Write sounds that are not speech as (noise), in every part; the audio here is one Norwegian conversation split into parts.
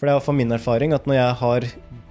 For det er iallfall min erfaring at når jeg har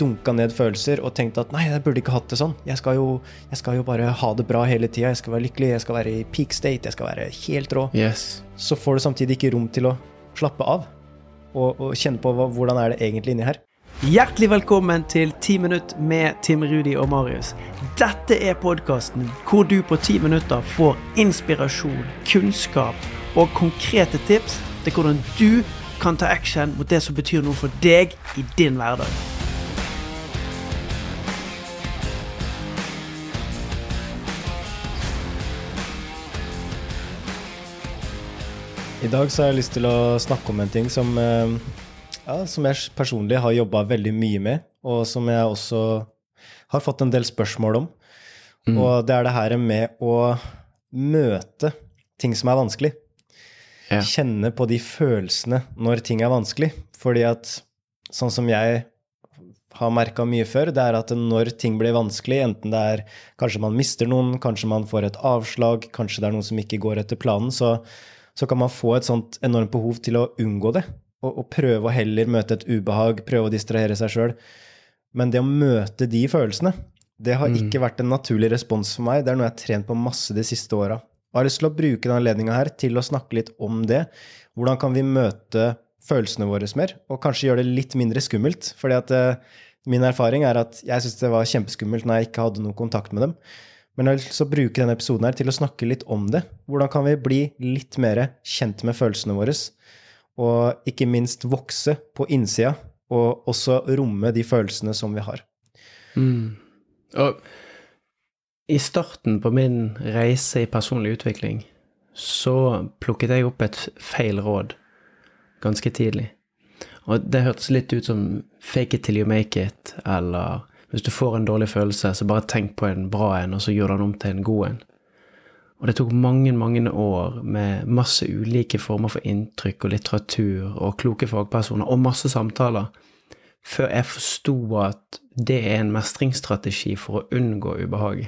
dunka ned følelser og tenkt at nei, jeg burde ikke hatt det sånn, jeg skal jo, jeg skal jo bare ha det bra hele tida, jeg skal være lykkelig, jeg skal være i peak state, jeg skal være helt rå, Yes. så får du samtidig ikke rom til å slappe av og, og kjenne på hva, hvordan er det egentlig inni her. Hjertelig velkommen til 10 minutt med Tim Rudi og Marius. Dette er podkasten hvor du på 10 minutter får inspirasjon, kunnskap og konkrete tips til hvordan du kan ta action mot det som betyr noe for deg i din hverdag. I dag så har jeg lyst til å snakke om en ting som, eh, ja, som jeg personlig har jobba veldig mye med, og som jeg også har fått en del spørsmål om. Og det er det her med å møte ting som er vanskelig. Ja. Kjenne på de følelsene når ting er vanskelig. Fordi at sånn som jeg har merka mye før, det er at når ting blir vanskelig, enten det er kanskje man mister noen, kanskje man får et avslag, kanskje det er noen som ikke går etter planen, så, så kan man få et sånt enormt behov til å unngå det. Og, og prøve å heller møte et ubehag, prøve å distrahere seg sjøl. Men det å møte de følelsene, det har ikke vært en naturlig respons for meg. Det er noe jeg har trent på masse de siste åra. Jeg har lyst til å bruke denne anledninga til å snakke litt om det. Hvordan kan vi møte følelsene våre mer, og kanskje gjøre det litt mindre skummelt? Fordi at eh, min erfaring er at jeg syntes det var kjempeskummelt når jeg ikke hadde noen kontakt med dem. Men jeg har lyst til å bruke denne episoden her til å snakke litt om det. Hvordan kan vi bli litt mer kjent med følelsene våre? Og ikke minst vokse på innsida, og også romme de følelsene som vi har. Mm. Og i starten på min reise i personlig utvikling så plukket jeg opp et feil råd ganske tidlig. Og det hørtes litt ut som fake it till you make it, eller hvis du får en dårlig følelse, så bare tenk på en bra en, og så gjør den om til en god en. Og det tok mange, mange år med masse ulike former for inntrykk og litteratur og kloke fagpersoner og masse samtaler før jeg forsto at det er en mestringsstrategi for å unngå ubehag.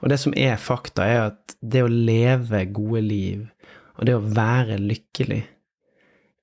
Og det som er fakta, er at det å leve gode liv og det å være lykkelig,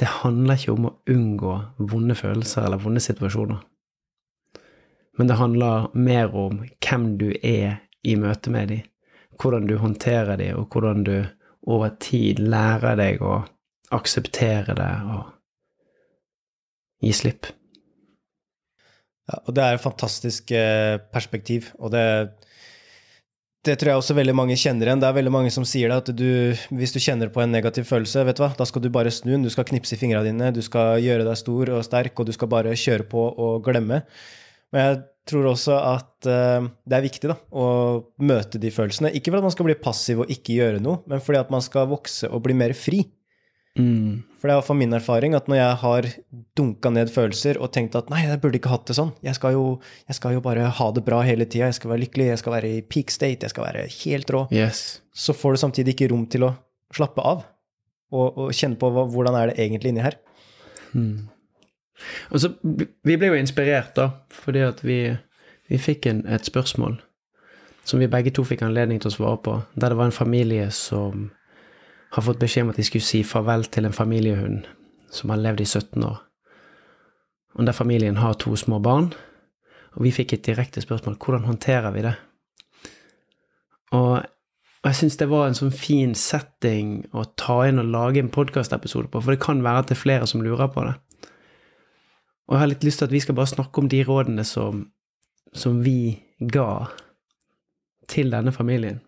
det handler ikke om å unngå vonde følelser eller vonde situasjoner. Men det handler mer om hvem du er i møte med dem, hvordan du håndterer dem, og hvordan du over tid lærer deg å akseptere det og gi slipp. Ja, og det er et fantastisk eh, perspektiv, og det, det tror jeg også veldig mange kjenner igjen. Det er veldig mange som sier det, at du, hvis du kjenner på en negativ følelse, vet du hva, da skal du bare snu den, du skal knipse i fingrene dine, du skal gjøre deg stor og sterk, og du skal bare kjøre på og glemme. Men jeg tror også at uh, det er viktig da, å møte de følelsene. Ikke for at man skal bli passiv og ikke gjøre noe, men fordi at man skal vokse og bli mer fri. Mm. For det er iallfall min erfaring at når jeg har dunka ned følelser og tenkt at nei, jeg burde ikke hatt det sånn, jeg skal jo, jeg skal jo bare ha det bra hele tida, jeg skal være lykkelig, jeg skal være i peak state, jeg skal være helt rå, Yes. så får du samtidig ikke rom til å slappe av og, og kjenne på hva, hvordan er det egentlig inni her. Mm. Og så, vi ble jo inspirert, da, fordi at vi, vi fikk en, et spørsmål som vi begge to fikk anledning til å svare på, der det var en familie som har fått beskjed om at de skulle si farvel til en familiehund som har levd i 17 år. Og der familien har to små barn, og vi fikk et direkte spørsmål hvordan håndterer vi det? Og, jeg syns det var en sånn fin setting å ta inn og lage en podkastepisode på, for det kan være at det er flere som lurer på det. Og jeg har litt lyst til at vi skal bare snakke om de rådene som, som vi ga til denne familien.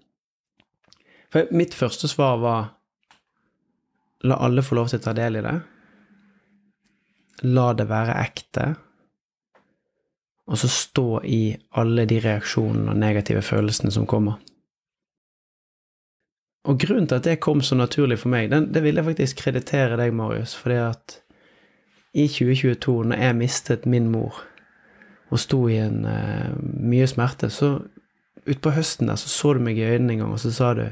For mitt første svar var la alle få lov til å ta del i det. La det være ekte. Og så stå i alle de reaksjonene og negative følelsene som kommer. Og grunnen til at det kom så naturlig for meg, den, det vil jeg faktisk kreditere deg, Marius, fordi at i 2022, når jeg mistet min mor og sto i en uh, mye smerte, så utpå høsten der så så du meg i øynene en gang, og så sa du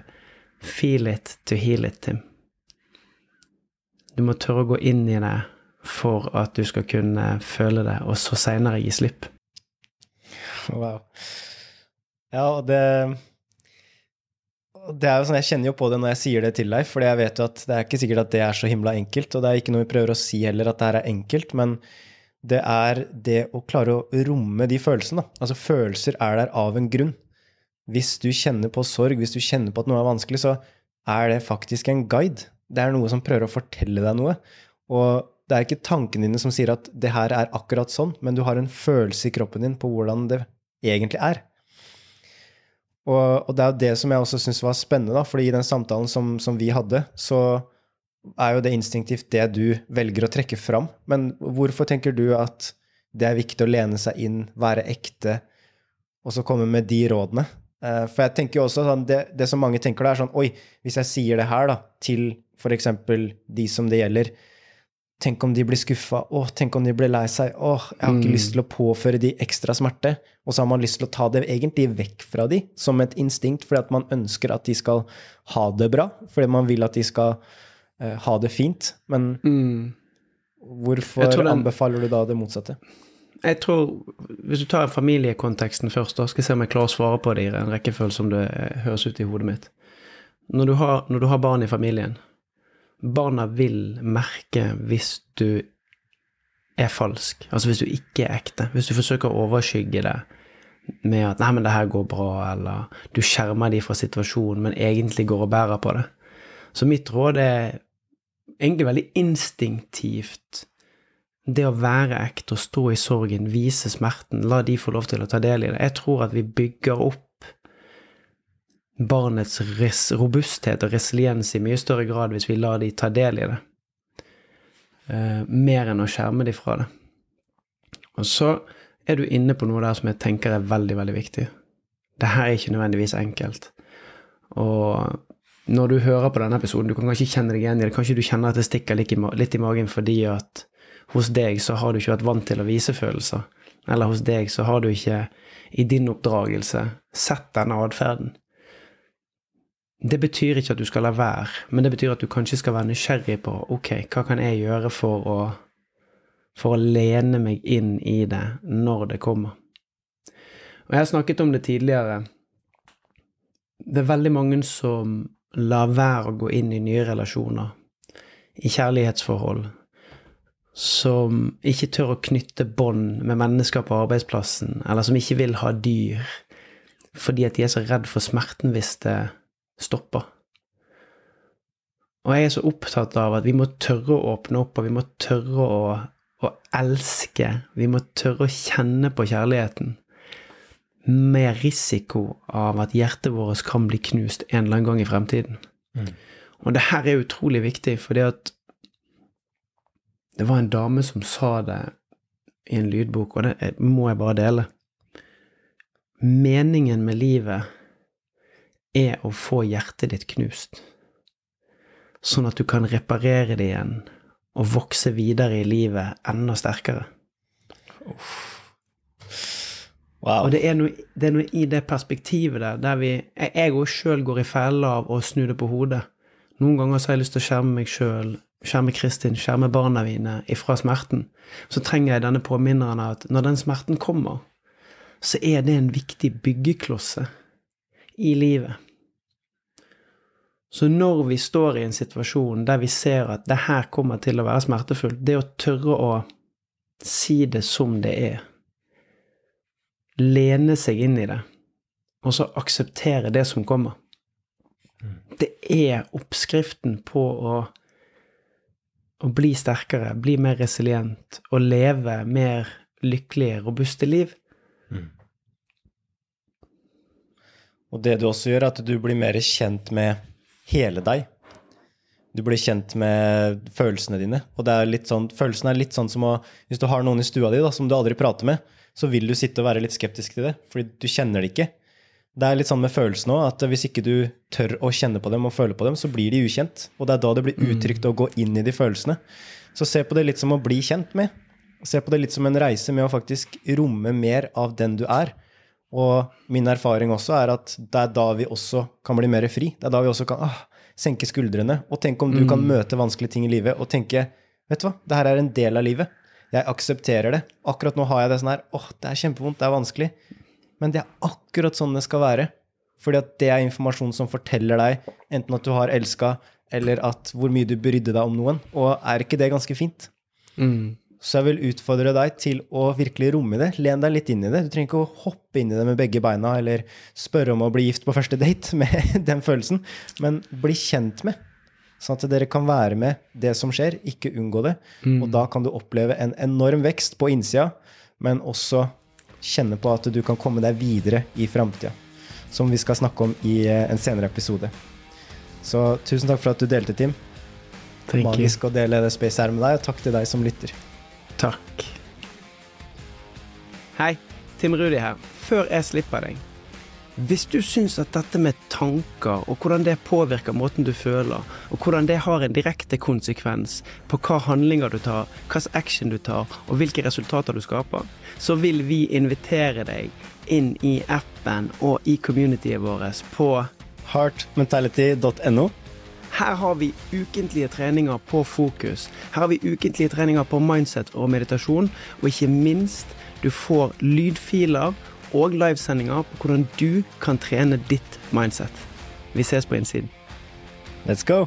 'feel it to heal it', Tim. Du må tørre å gå inn i det for at du skal kunne føle det, og så seinere gi slipp. Wow. Ja, og det det er jo sånn, Jeg kjenner jo på det når jeg sier det til deg, for jeg vet jo at det er ikke sikkert at det er så himla enkelt. Og det er ikke noe vi prøver å si heller, at det her er enkelt. Men det er det å klare å romme de følelsene. Altså følelser er der av en grunn. Hvis du kjenner på sorg, hvis du kjenner på at noe er vanskelig, så er det faktisk en guide. Det er noe som prøver å fortelle deg noe. Og det er ikke tankene dine som sier at det her er akkurat sånn, men du har en følelse i kroppen din på hvordan det egentlig er. Og, og, det er jo det som jeg også syns var spennende, da, fordi i den samtalen som, som, vi hadde, så er jo det instinktivt det du velger å trekke fram. Men hvorfor tenker du at det er viktig å lene seg inn, være ekte, og så komme med de rådene? Eh, for jeg tenker jo også sånn, det, det, som mange tenker da, er sånn Oi, hvis jeg sier det her da, til f.eks. de som det gjelder, Tenk om de blir skuffa. Åh, tenk om de blir lei seg. Åh, jeg har ikke mm. lyst til å påføre de ekstra smerte. Og så har man lyst til å ta det egentlig vekk fra de som et instinkt, fordi at man ønsker at de skal ha det bra. Fordi man vil at de skal uh, ha det fint. Men mm. hvorfor den, anbefaler du da det motsatte? Jeg tror, Hvis du tar familiekonteksten først, da skal jeg se om jeg klarer å svare på det i en rekkefølge som det høres ut i hodet mitt. Når du har, når du har barn i familien, barna vil merke hvis du er falsk, altså hvis du ikke er ekte. Hvis du forsøker å overskygge det med at 'nei, men det her går bra', eller du skjermer de fra situasjonen, men egentlig går og bærer på det. Så mitt råd er egentlig veldig instinktivt. Det å være ekte og stå i sorgen, vise smerten, la de få lov til å ta del i det. Jeg tror at vi bygger opp barnets robusthet og resiliens i mye større grad hvis vi lar de ta del i det. Uh, mer enn å skjerme de fra det. Og så er du inne på noe der som jeg tenker er veldig, veldig viktig. Det her er ikke nødvendigvis enkelt. Og når du hører på denne episoden, du kan kanskje kjenne deg igjen i det. Kanskje du kjenner at det stikker litt i, litt i magen fordi at hos deg så har du ikke vært vant til å vise følelser. Eller hos deg så har du ikke i din oppdragelse sett denne atferden. Det betyr ikke at du skal la være, men det betyr at du kanskje skal være nysgjerrig på ok, hva kan jeg gjøre for å, for å lene meg inn i det når det kommer. Og jeg har snakket om det tidligere. Det er veldig mange som lar være å gå inn i nye relasjoner, i kjærlighetsforhold, som ikke tør å knytte bånd med mennesker på arbeidsplassen, eller som ikke vil ha dyr fordi at de er så redd for smerten hvis det stopper. Og jeg er så opptatt av at vi må tørre å åpne opp, og vi må tørre å, å elske. Vi må tørre å kjenne på kjærligheten. Med risiko av at hjertet vårt kan bli knust en eller annen gang i fremtiden. Mm. Og det her er utrolig viktig, fordi at det var en dame som sa det i en lydbok, og det må jeg bare dele. Meningen med livet er å få hjertet ditt knust, sånn at du kan reparere det igjen og vokse videre i livet enda sterkere. Wow. Og det er, noe, det er, noe, i det perspektivet der, der vi Jeg òg sjøl går i fella av å snu det på hodet. Noen ganger så har jeg lyst til å skjerme meg sjøl, skjerme Kristin, skjerme barna mine ifra smerten. Så trenger jeg denne påminneren av at når den smerten kommer, så er det en viktig byggeklosse i livet. Så når vi står i en situasjon der vi ser at det her kommer til å være smertefullt, det å tørre å si det som det er, lene seg inn i det, og så akseptere det som kommer, mm. det er oppskriften på å, å bli sterkere, bli mer resilient og leve mer lykkelige, robuste liv. Og det du også gjør, er at du blir mer kjent med hele deg. Du blir kjent med følelsene dine. Og det er litt sånn, følelsene er litt sånn som å Hvis du har noen i stua di da, som du aldri prater med, så vil du sitte og være litt skeptisk til det, fordi du kjenner det ikke. Det er litt sånn med følelsene òg, at hvis ikke du tør å kjenne på dem og føle på dem, så blir de ukjent. Og det er da det blir utrygt å gå inn i de følelsene. Så se på det litt som å bli kjent med. Se på det litt som en reise med å faktisk romme mer av den du er. Og min erfaring også er at det er da vi også kan bli mer fri. Det er da vi også kan ah, senke skuldrene. Og tenke om du mm. kan møte vanskelige ting i livet og tenke vet du hva, det her er en del av livet. Jeg aksepterer det. Akkurat nå har jeg det sånn her åh, det er kjempevondt, det er vanskelig. Men det er akkurat sånn det skal være. Fordi at det er informasjon som forteller deg enten at du har elska, eller at hvor mye du brydde deg om noen. Og er ikke det ganske fint? Mm. Så jeg vil utfordre deg til å virkelig romme det. Len deg litt inn i det. Du trenger ikke å hoppe inn i det med begge beina eller spørre om å bli gift på første date (laughs) med den følelsen, men bli kjent med. Sånn at dere kan være med det som skjer, ikke unngå det. Og da kan du oppleve en enorm vekst på innsida, men også kjenne på at du kan komme deg videre i framtida. Som vi skal snakke om i eh, en senere episode. Så tusen takk for at du delte, Tim. Magisk å dele det space her med deg, og takk til deg som lytter. Takk. Hei, Tim Rudi her. Før jeg slipper deg. Hvis du syns at dette med tanker, og hvordan det påvirker måten du føler, og hvordan det har en direkte konsekvens på hva handlinger du tar, hvilken action du tar, og hvilke resultater du skaper, så vil vi invitere deg inn i appen og i communityet vårt på Heartmentality.no. Her har vi ukentlige treninger på fokus. Her har vi ukentlige treninger på mindset og meditasjon. Og ikke minst, du får lydfiler og livesendinger på hvordan du kan trene ditt mindset. Vi ses på innsiden. Let's go!